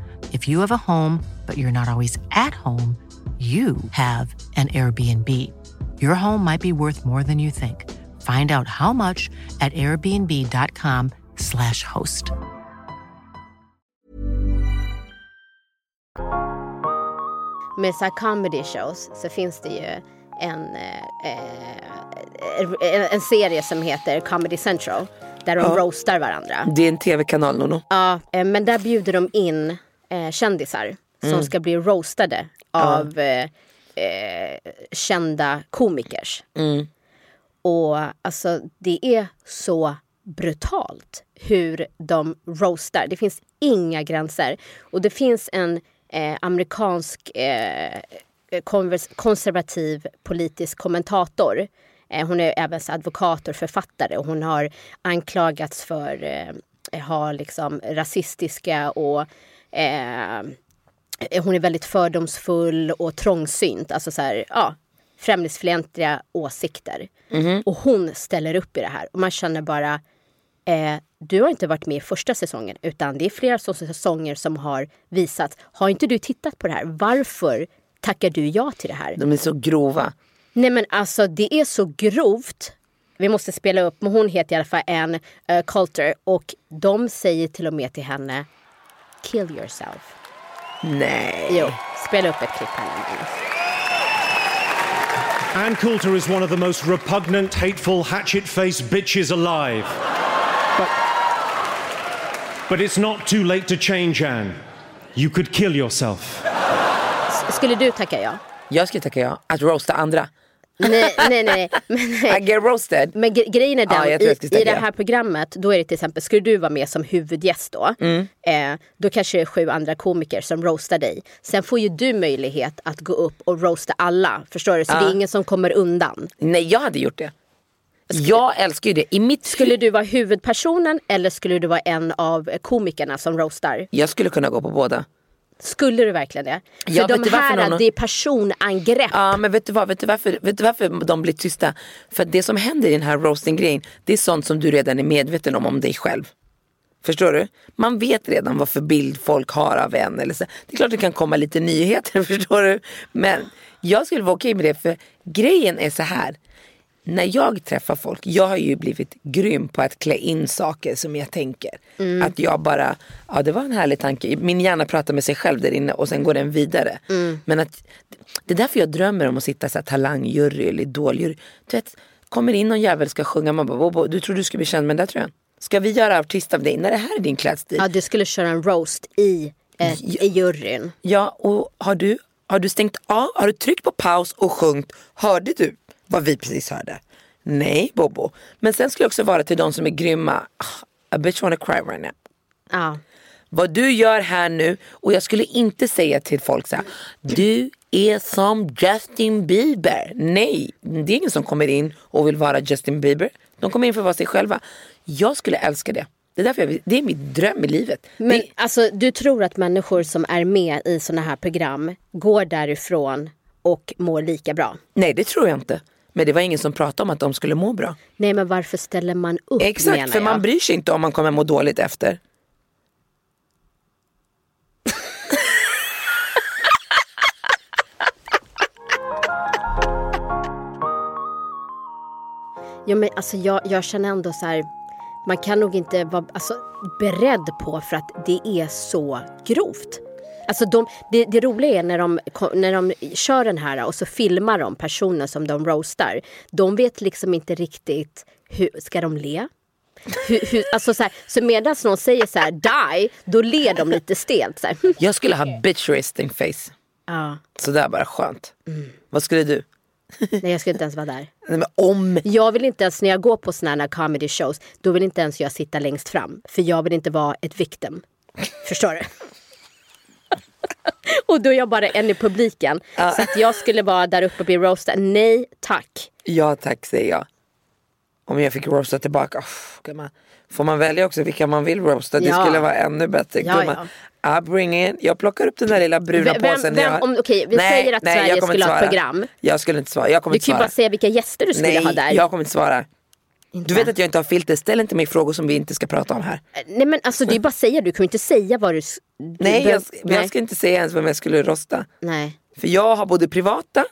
If you have a home, but you're not always at home, you have an Airbnb. Your home might be worth more than you think. Find out how much at airbnb.com/slash host. Med så comedy shows så finns det ju en, eh, eh, en serie som heter Comedy Central. Där de roastar varandra. Det är en tv-kanal Nono. Ja, eh, men där bjuder de in eh, kändisar som ska bli roastade av eh, eh, kända komikers. Och alltså det är så brutalt hur de roastar. Det finns inga gränser. Och det finns en eh, amerikansk eh, konservativ politisk kommentator. Eh, hon är även advokat och författare och hon har anklagats för eh, ha liksom rasistiska och eh, hon är väldigt fördomsfull och trångsynt. Alltså så här, ja, främlingsfientliga åsikter. Och hon ställer upp i det här. Och man känner bara, eh, du har inte varit med i första säsongen utan det är flera säsonger som har visat. Har inte du tittat på det här? Varför tackar du ja till det här? De är så grova. Nej men alltså det är så grovt. Vi måste spela upp, men hon heter i alla fall Ann uh, Coulter och de säger till och med till henne Kill yourself. Nej. Jo, spela upp ett klipp här nu. Ann Coulter is one of the most repugnant, hateful, hatchet faced bitches alive. But, but it's not too late to change, Anne. You could kill yourself. S- Skulle du tacka ja? Jag skulle tacka ja. Att roasta andra. Nej, nej, nej. Men, I get roasted. Men gre- grejen är den, Ja, i, i det här programmet, då är det till exempel, skulle du vara med som huvudgäst då, Mm. eh, då kanske det är sju andra komiker som roastar dig. Sen får ju du möjlighet att gå upp och roasta alla, förstår du? Så det är ingen som kommer undan. Nej, jag hade gjort det. Jag älskar ju det. I mitt Skulle du vara huvudpersonen eller skulle du vara en av komikerna som roastar? Jag skulle kunna gå på båda. Skulle du verkligen det? För Ja, de här, någon- det är personangrepp. Ja men vet du vad, vet du varför, vet du varför de blir tysta? För det som händer i den här roasting-grejen, det är sånt som du redan är medveten om om dig själv. Förstår du? Man vet redan vad för bild folk har av en. Eller så. Det är klart det kan komma lite nyheter, förstår du? Men jag skulle vara okej med det för grejen är så här. När jag träffar folk, jag har ju blivit grym på att klä in saker som jag tänker. Att jag bara, ja det var en härlig tanke. Min hjärna pratar med sig själv där inne och sen går den vidare. Men att, det är därför jag drömmer om att sitta så här talangjury eller idoljury. Du vet, kommer in någon jävel ska sjunga, man bara, "Bobo, du tror du ska bli känd med den där tröjan? Ska vi göra artist av dig när det här är din klädstil? Ja, du skulle köra en roast i, eh, i juryn. Ja, och har du, har du stängt av, har du tryckt på paus och sjungit, hörde du vad vi precis hörde? Nej Bobo. Men sen skulle jag också vara till de som är grymma, Ah, a bitch wanna cry right now. Ja. Vad du gör här nu, och jag skulle inte säga till folk så här, du är som Justin Bieber. Nej, det är ingen som kommer in och vill vara Justin Bieber. De kommer in för att vara sig själva. Jag skulle älska det. Det är, därför jag det är min dröm i livet. Men det, alltså, du tror att människor som är med i såna här program går därifrån och mår lika bra? nej, det tror jag inte. Men det var ingen som pratade om att de skulle må bra. Nej, men varför ställer man upp Exakt, för jag? man bryr sig inte om man kommer må dåligt efter. Ja, men alltså, jag, jag känner ändå så här, man kan nog inte vara alltså, beredd på för att det är så grovt. Alltså de, det, det roliga är när de, när de kör den här och så filmar de personen som de roastar. De vet liksom inte riktigt, hur, ska de le? Hur, hur, alltså så här, så medan någon säger så här, die, då ler de lite stelt. Så här. Jag skulle ha bitch resting face. Ja, Sådär bara skönt. Mm. Vad skulle du? nej jag skulle inte ens vara där. Nej, men om Jag vill inte ens, när jag går på såna här comedy shows, då vill inte ens jag sitta längst fram. För jag vill inte vara ett victim. Förstår du? och då är jag bara en i publiken. Så att jag skulle vara där uppe och bli roastad. Nej tack. Ja tack säger jag. Om jag fick roasta tillbaka. Oh, gumman. Får man välja också vilka man vill roasta? Det Ja. skulle vara ännu bättre. Ja, Gumman, I bring in. Jag plockar upp den där lilla bruna Vem- påsen. vem- jag om- okej, vi säger att Sverige jag kommer skulle ha ett program. Jag skulle inte svara. Jag kommer Du inte kan ju bara säga vilka gäster du skulle Nej, ha där. jag kommer inte svara. Du vet att jag inte har filter. Ställ inte mig frågor som vi inte ska prata om här. Nej men alltså det är bara att säga, du kan ju inte säga vad du... du Nej, jag, men jag ska inte säga ens vem jag skulle rosta. Nej. För jag har både privata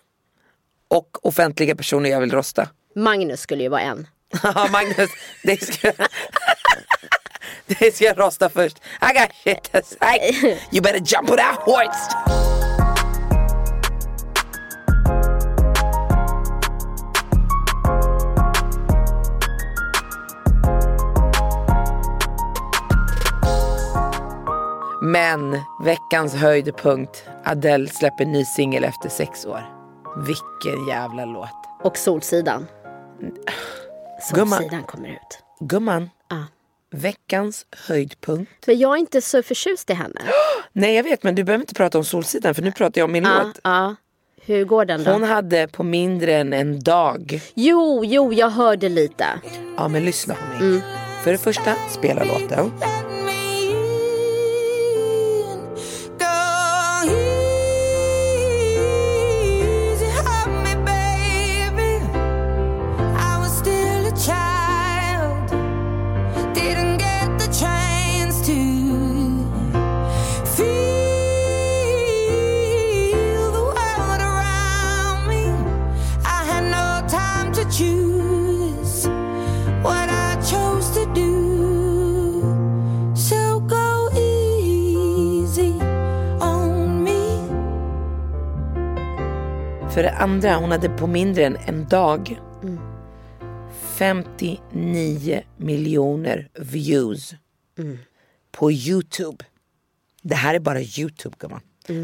och offentliga personer jag vill rosta. Magnus skulle ju vara en. Ja Magnus, det ska, det ska jag rosta först. I got shit to say. You better jump on that horse. Men veckans höjdpunkt. Adele släpper ny singel efter sex år. Vilken jävla låt. Och Solsidan. Gumman. Solsidan kommer ut. Gumman, Ja. veckans höjdpunkt. Men jag är inte så förtjust i henne. Nej jag vet men du behöver inte prata om Solsidan för nu pratar jag om min Ja, låt. ja. Hur går den då? Hon hade på mindre än en dag. Jo, jo, jag hörde lite. Ja men lyssna på mig. Mm. För det första, spela låten. Andra, hon hade på mindre än en dag 59 miljoner views på Youtube. Det här är bara Youtube gumman.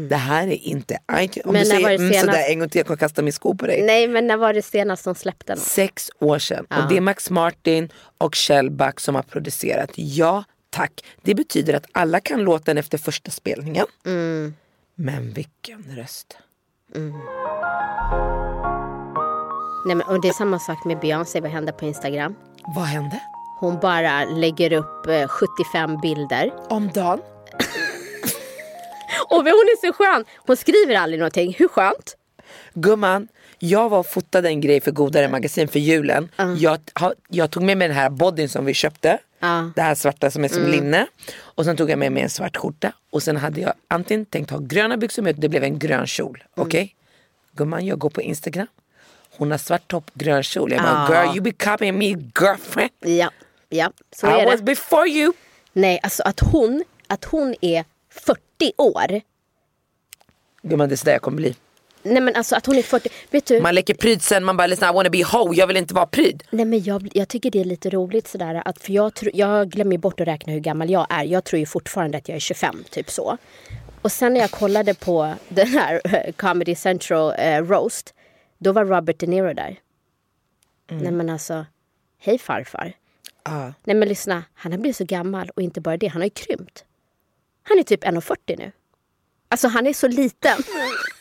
Det här är inte iTunes. Om Men du säger mm, senast- sådär en gång till, jag kommer kasta min sko på dig. Nej men när var det senast de släppte den? Sex år sedan. Och det är Max Martin och Kjell Back som har producerat. Ja tack. Det betyder att alla kan låten efter första spelningen. Mm. Men vilken röst. Nej, men, och det är samma sak med Beyoncé, vad händer på Instagram? Vad hände? Hon bara lägger upp eh, 75 bilder. Om dagen? Och hon är så skön! Hon skriver aldrig någonting. Hur skönt? Gumman, jag var och fotade en grej för Godare magasin för julen. Jag, ha- jag tog med mig den här bodyn som vi köpte. Ja. Det här svarta som är som linne. Och sen tog jag med mig en svart skjorta. Och sen hade jag antingen tänkt ha gröna byxor med, det blev en grön kjol. Okej? Gumman, jag går på Instagram. Hon har svart topp, grön kjol. Jag bara, Ja. girl you be copying me girlfriend. Ja, ja så I är was det. before you. Nej, alltså att hon, att hon är 40 år. Gumman det är sådär jag kommer bli. Nej men alltså att hon är 40. Vet du? Man leker pryd sen, man bara lyssna I wanna be ho, jag vill inte vara pryd. Nej men jag, jag tycker det är lite roligt sådär att för jag, tro, jag glömmer bort att räkna hur gammal jag är. Jag tror ju fortfarande att jag är 25, typ så. Och sen när jag kollade på den här eh, Comedy Central eh, roast, då var Robert De Niro där. Nej men alltså, hej farfar. Ja. Nej men lyssna, han har blivit så gammal och inte bara det, han har ju krympt. Han är typ 1,40 nu. Alltså han är så liten.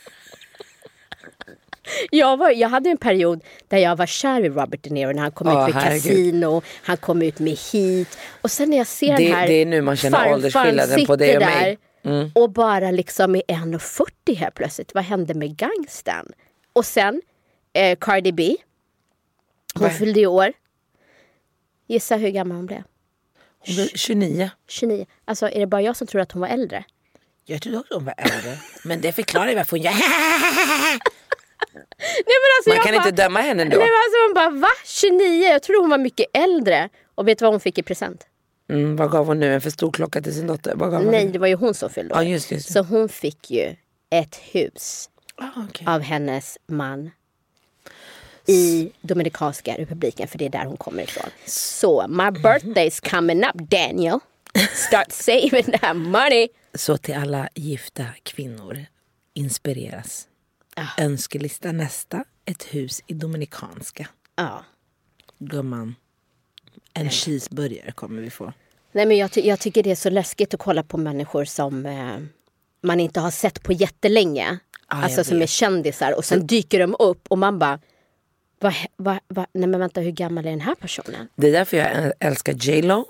Jag, var, jag hade en period där jag var kär i Robert De Niro när han kom Åh, ut med herregud. Casino, han kom ut med Heat. Och sen när jag ser Det- den här det är nu man känner åldersskillnaden på dig och mig. Mm. Och bara liksom är 1,40 helt plötsligt. Vad hände med gangsten? Och sen eh, Cardi B. Hon Vad- fyllde i år. Gissa hur gammal hon blev? Hon blev 29. 29. Alltså är det bara jag som tror att hon var äldre? Jag trodde också hon var äldre. Men det förklarar ju varför hon gör Nej, men alltså, Man kan bara, inte döma henne då. Nej, men alltså, hon bara va? 29? Jag trodde hon var mycket äldre. Och vet du vad hon fick i present? Mm, vad gav hon nu? En för stor klocka till sin dotter? Vad gav hon? Nej, det var ju hon som fyllde Ja, år. just just. Så hon fick ju ett hus Ah, okej. av hennes man i Dominikanska republiken, för det är där hon kommer ifrån. Så, my birthday's coming up Daniel. Start saving that money. Så till alla gifta kvinnor, inspireras. Ah. Önskelista nästa, ett hus i Dominikanska. Ja. Gumman, en cheeseburgare kommer vi få. Nej, men jag, ty- jag tycker det är så läskigt att kolla på människor som eh, man inte har sett på jättelänge. Ja, jag alltså som är kändisar och sen dyker de upp och man bara va, va, va, nej men vänta hur gammal är den här personen? Det är därför jag äl- älskar J Lo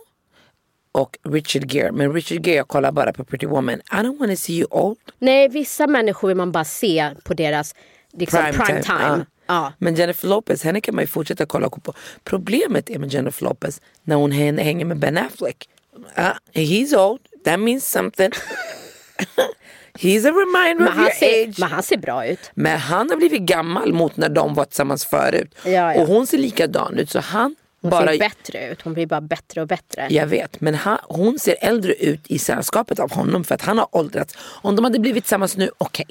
och Richard Gere. Men Richard Gere jag kollar bara på Pretty Woman. I don't wanna see you old. Nej vissa människor vill man bara se på deras liksom, prime, time. Ja. Ja. Men Jennifer Lopez, henne kan man ju fortsätta kolla på. Problemet är med Jennifer Lopez när hon hän- hänger med Ben Affleck. Uh, he's old, that means something. he's a reminder Men, of your ser, age. men han ser bra ut. Men han har blivit gammal mot när de var tillsammans förut. Ja, ja. Och hon ser likadan ut så han Hon bara... ser bättre ut. Hon blir bara bättre och bättre. Jag vet, men han, hon ser äldre ut i sällskapet av honom för att han har åldrats. Om de hade blivit tillsammans nu, okej.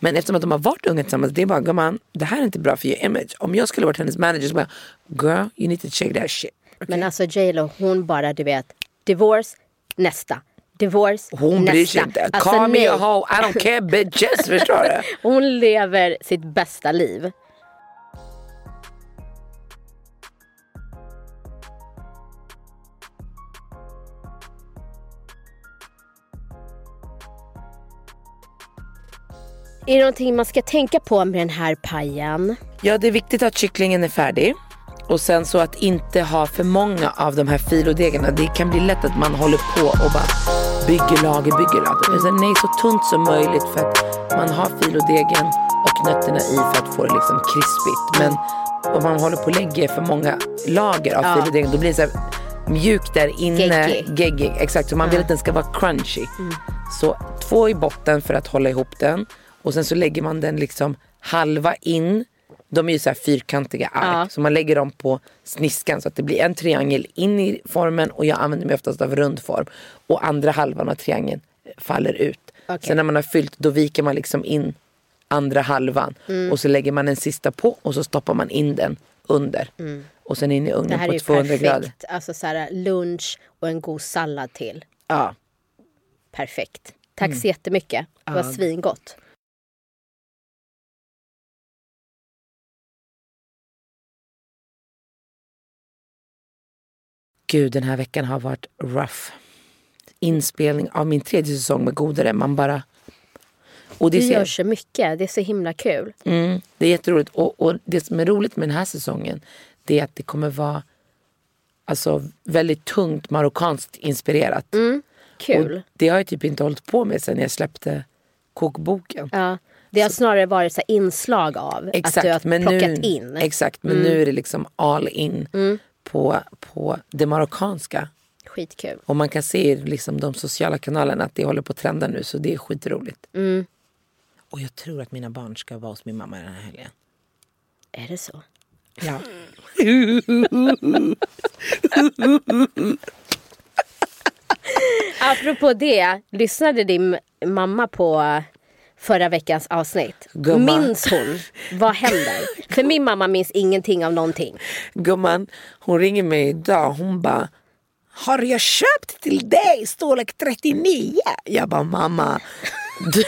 Men eftersom att de har varit unga tillsammans, det är bara gumman, det här är inte bra för your image. Om jag skulle varit hennes manager så bara, girl you need to check that shit. Men alltså J Lo hon bara du vet, divorce, nästa. Divorce, Hon nästa. bryr sig inte. Alltså, Call me nej. a hoe, I don't care bitches, förstår du? Hon lever sitt bästa liv. Är det någonting man ska tänka på med den här pajen? Ja, det är viktigt att kycklingen är färdig. Och sen så att inte ha för många av de här filodegarna. Det kan bli lätt att man håller på och bara bygger lager, bygger lager. Sen, nej, så tunt som möjligt för att man har filodegen och nötterna i för att få det liksom krispigt. Men om man håller på och lägger för många lager av filodegen då blir det så här mjukt där inne. Geggig. Geggig, exakt. Så man vill att den ska vara crunchy. Så två i botten för att hålla ihop den. Och sen så lägger man den liksom halva in. De är ju så här fyrkantiga ark. Så man lägger dem på sniskan så att det blir en triangel in i formen. Och jag använder mig oftast av rundform. Och andra halvan av triangeln faller ut. Okej. Sen när man har fyllt då viker man liksom in andra halvan. Mm. Och så lägger man en sista på och så stoppar man in den under. Och sen in i Mm. Det ugnen här är på ju 200 perfekt. grader. Alltså så här, lunch och en god sallad till. Ja. Perfekt. Tack Mm. så jättemycket. Det var svingott. Gud, den här veckan har varit rough. Inspelning av min tredje säsong med Godare. Man bara... Och Du det, gör ser, så mycket. Det är så himla kul. mm, det är jätteroligt. Och, och det som är roligt med den här säsongen det är att det kommer vara alltså, väldigt tungt marockanskt inspirerat. Kul. Och det har jag typ inte hållit på med sen jag släppte kokboken. Ja. Det har snarare varit så inslag av Exakt, att du har plockat nu, in. Exakt, men nu är det liksom all in på, på det marockanska. Skitkul. Och man kan se i liksom de sociala kanalerna att det håller på att trenda nu så det är skitroligt. Och jag tror att mina barn ska vara hos min mamma den här helgen. Är det så? Ja. Apropå det, lyssnade din mamma på förra veckans avsnitt? Gumma. Minns hon? Vad händer? För min mamma minns ingenting av någonting. Gumman, hon ringer mig idag. Hon bara, har jag köpt till dig storlek 39? Jag bara, mamma.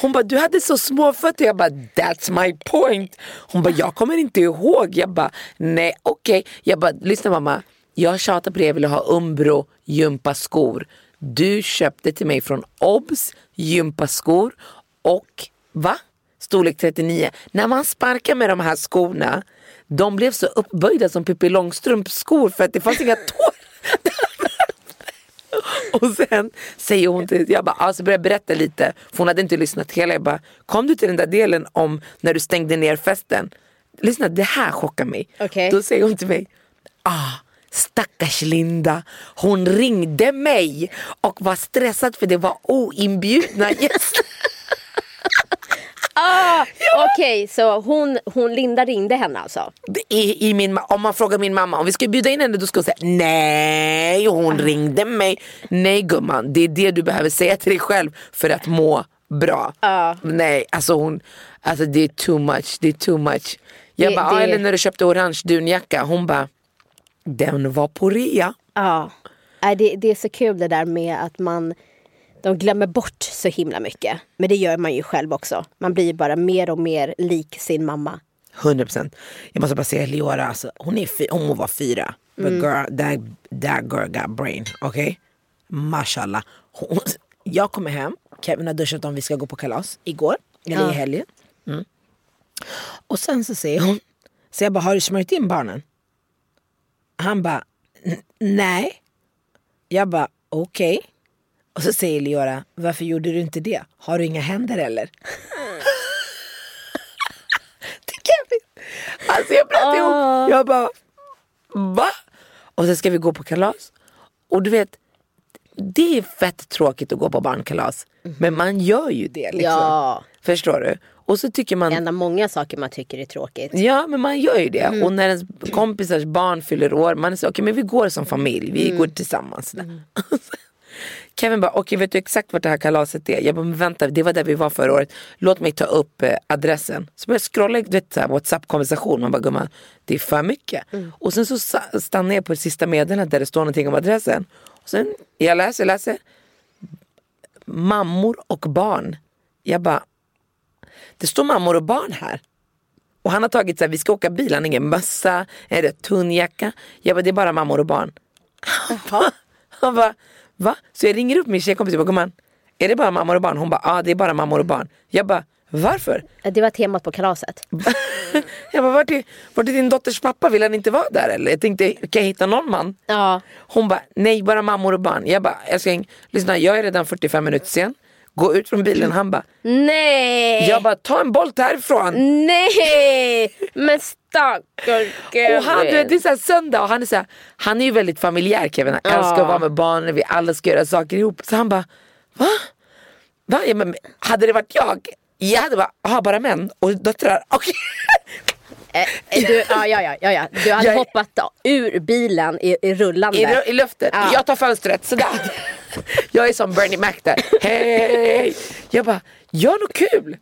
Hon bara, du hade så små fötter. Jag bara, that's my point. Hon bara, jag kommer inte ihåg. Jag bara, nej okej. Jag bara, lyssna mamma. Jag tjatade på det, jag ville ha Umbro gympaskor. Du köpte till mig från Obs gympaskor och va? Storlek 39. När man sparkar med de här skorna, de blev så uppböjda som Pippi Långstrumps skor för att det fanns inga tår. Och sen säger hon till, jag bara, alltså börjar berätta lite, för hon hade inte lyssnat hela. Jag bara, kom du till den där delen om när du stängde ner festen? Lyssna, det här chockar mig. Okej. Då säger hon till mig, ah, stackars Linda, hon ringde mig och var stressad för det var oinbjudna gäster. Ah, Okej, så hon, hon, Linda ringde henne alltså? I, i min, om man frågar min mamma om vi ska bjuda in henne då ska hon säga nej hon ringde mig. Nej gumman det är det du behöver säga till dig själv för att må bra. Nej alltså hon, alltså det är too much, det är too much. Jag Det- bara, ah, det- eller när du köpte orange dunjacka, hon bara den var på rea. Ja. Det, det är så kul det där med att man de glömmer bort så himla mycket. Men det gör man ju själv också. Man blir bara mer och mer lik sin mamma. 100%. Jag måste bara säga Leora, alltså, hon, är fy, hon må vara fyra. But girl, that, that girl got brain. Okej? Okay? Mashallah. Hon, jag kommer hem, Kevin har duschat om vi ska gå på kalas igår. Eller Ja. i helgen. Mm. Och sen så säger hon, så jag bara, har du smörjt in barnen? Han bara, "N- nej. Jag bara, okej. Och så säger Leora, varför gjorde du inte det? Har du inga händer eller? Alltså jag bröt ihop. Jag bara, va? Och sen ska vi gå på kalas. Och du vet, det är fett tråkigt att gå på barnkalas. Men man gör ju det liksom. Ja. Förstår du? Och så tycker man En av många saker man tycker är tråkigt. Ja men man gör ju det. Mm. Och när ens kompisars barn fyller år, man är så okej men vi går som familj, vi Mm. går tillsammans. Kevin bara, okej vet du exakt vart det här kalaset är? Jag bara, men vänta det var där vi var förra året. Låt mig ta upp eh, adressen. Så började jag scrolla, du vet så här, whatsapp-konversation. Man bara, gumman det är för mycket. Mm. Och sen så stannar jag på det sista meddelandet där det står någonting om adressen. Och sen, jag läser, läser. Mammor och barn. Jag bara, det står mammor och barn här. Och han har tagit så här, vi ska åka bil, han har ingen mössa, en rätt tunn jacka. Jag bara, det är bara mammor och barn. Han bara, va? Så jag ringer upp min tjejkompis och bara, gumman, är det bara mammor och barn? Hon bara, ja det är bara mammor och barn. Jag bara, varför? Det var temat på kalaset. jag bara, vart är, vart är din dotters pappa? Vill han inte vara där eller? Jag tänkte, kan jag hitta någon man? Ja. Hon bara, nej bara mammor och barn. Jag bara, älskling, lyssna jag är redan 45 minuter sen. Gå ut från bilen. Han bara, Nej! jag bara, ta en bolt härifrån. Nej! Men stackars Kevin. Och han, vet, det är så här söndag och han är så här, han är ju väldigt familjär Kevin. Han älskar att vara med barnen, vi alla ska göra saker ihop. Så han bara, va? va? Ja, men, hade det varit jag, jag hade bara, aha, bara män och döttrar. Okej. Eh, Du, ja, ja, ja, ja, ja. du hade Jag hoppat ur bilen i, i rullande. I, i luften. Ja. Jag tar fönstret, sådär. jag är som Bernie Mac där. Hej! Jag bara, gör något kul.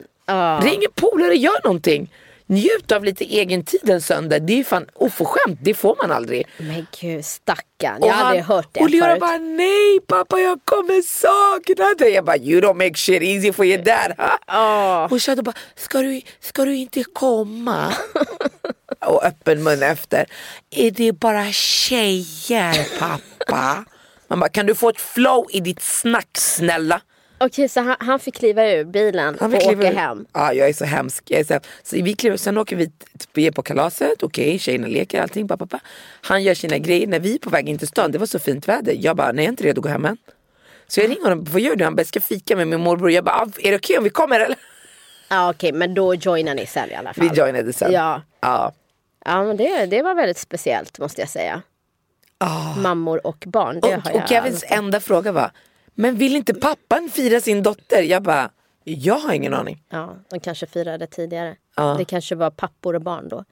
Ring en polare, gör någonting. Njut av lite egen tid en söndag. Det är ju fan oförskämt, det får man aldrig. Men gud stackarn, jag har aldrig hört det och förut. bara nej pappa jag kommer sakna dig. Jag bara you don't make shit easy for your dad. huh?" Och Shadow bara ska du, ska du inte komma? och öppen mun efter. Är det bara tjejer pappa? Man bara kan du få ett flow i ditt snack snälla? Okej så han, han fick kliva ur bilen Han och åka ur. hem. Ja, jag är så hemsk. Jag är så, så vi kliver, sen åker vi, vi är på kalaset, okej, tjejerna leker allting. Ba, ba. Han gör sina grejer. När vi är på väg in till stan, det var så fint väder. Jag bara, nej jag är inte redo att gå hem än. Så jag ringer honom, vad gör du? Han bara, jag ska fika med min morbror. Jag bara, "Ah, är det okej om vi kommer eller? Ja okej men då joinar ni sen i alla fall. Vi joinade sen. Ja. ja. Ja men det, det var väldigt speciellt måste jag säga. Mammor och barn. Och, och Kevins enda fråga var, men vill inte pappan fira sin dotter? Jag bara, jag har ingen aning. Ja, de kanske firade tidigare. Ja. Det kanske var pappor och barn då.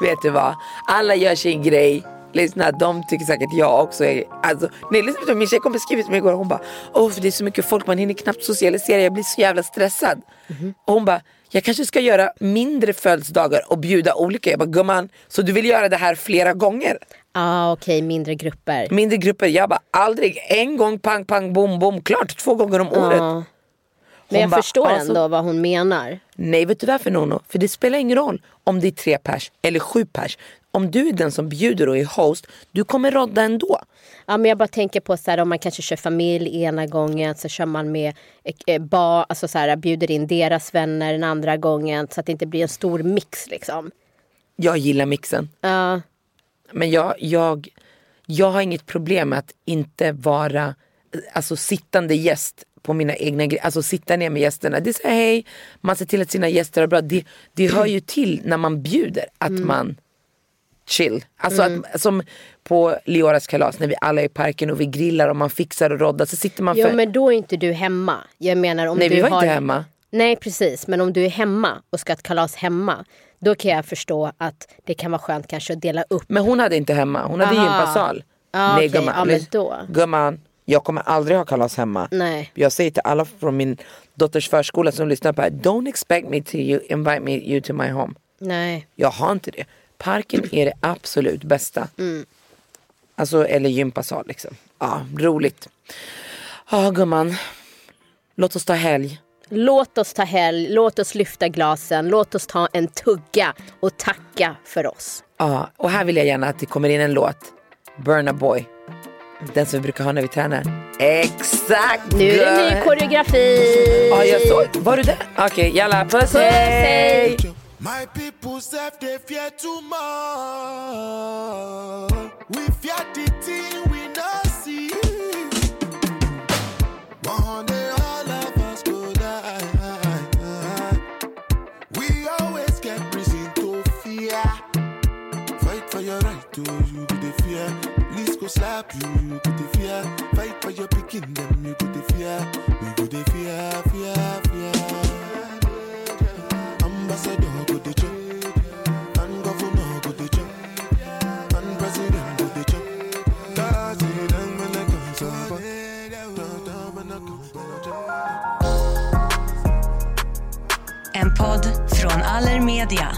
Vet du vad? Alla gör sin grej. Lyssna, de tycker säkert jag också är... Alltså, nej, lyssna min tjejkompis skrev till mig igår. Hon bara, åh för det är så mycket folk, man hinner knappt socialisera. Jag blir så jävla stressad. Och hon bara, jag kanske ska göra mindre födelsedagar och bjuda olika. Jag bara, gumman, så du vill göra det här flera gånger? Ja ah, okej, mindre grupper. Mindre grupper, jag bara, aldrig. En gång, pang, pang, bom, bom. Klart, två gånger om året. Ja. Men jag bara, förstår alltså- ändå vad hon menar. Nej, vet du varför Nono? För det spelar ingen roll om det är tre pers eller sju pers. Om du är den som bjuder och är host, du kommer rodda ändå. Ja, men jag bara tänker på så här, om man kanske kör familj ena gången så kör man med eh, ba, alltså så här, bjuder in deras vänner den andra gången så att det inte blir en stor mix liksom. Jag gillar mixen. Ja, Men jag, jag, jag har inget problem med att inte vara alltså, sittande gäst på mina egna grejer. Alltså sitta ner med gästerna. Det här, hej, man ser till att sina gäster har bra. Det, det hör ju till när man bjuder att man chill. Alltså att, som på Leoras kalas när vi alla är i parken och vi grillar och man fixar och roddar så sitter man för... men då är inte du hemma. Jag menar om Nej du vi var har... inte hemma. Nej precis, men om du är hemma och ska ha ett kalas hemma. Då kan jag förstå att det kan vara skönt kanske att dela upp. Men hon hade inte hemma, hon hade Aha. gympasal. Ah, Nej okej. gumman, Ja, då. gumman, jag kommer aldrig ha kalas hemma. Nej. Jag säger till alla från min dotters förskola som lyssnar på här, don't expect me to you, invite me you to my home. Nej. Jag har inte det. Parken är det absolut bästa. Mm. Alltså, eller gympasal liksom. Ja, roligt. Ja gumman, låt oss ta helg. Låt oss ta helg, låt oss lyfta glasen, låt oss ta en tugga och tacka för oss. Ja, och här vill jag gärna att det kommer in en låt. Burna Boy. Den som vi brukar ha när vi tränar. Exakt! Nu är det ny koreografi. Ja, jag såg. Var du där? Okej, jalla. Puss, Puss, hej! My people self they fear too much. We fear the thing we not slap you, you go the fear. Fight for your picking them, you go the fear. We go the fear, fear, fear. Ambassador go the check, and governor go the check, and president go the check. That's it, and when I come so far, da- da- when I come so. En podd från Allermedia. Mom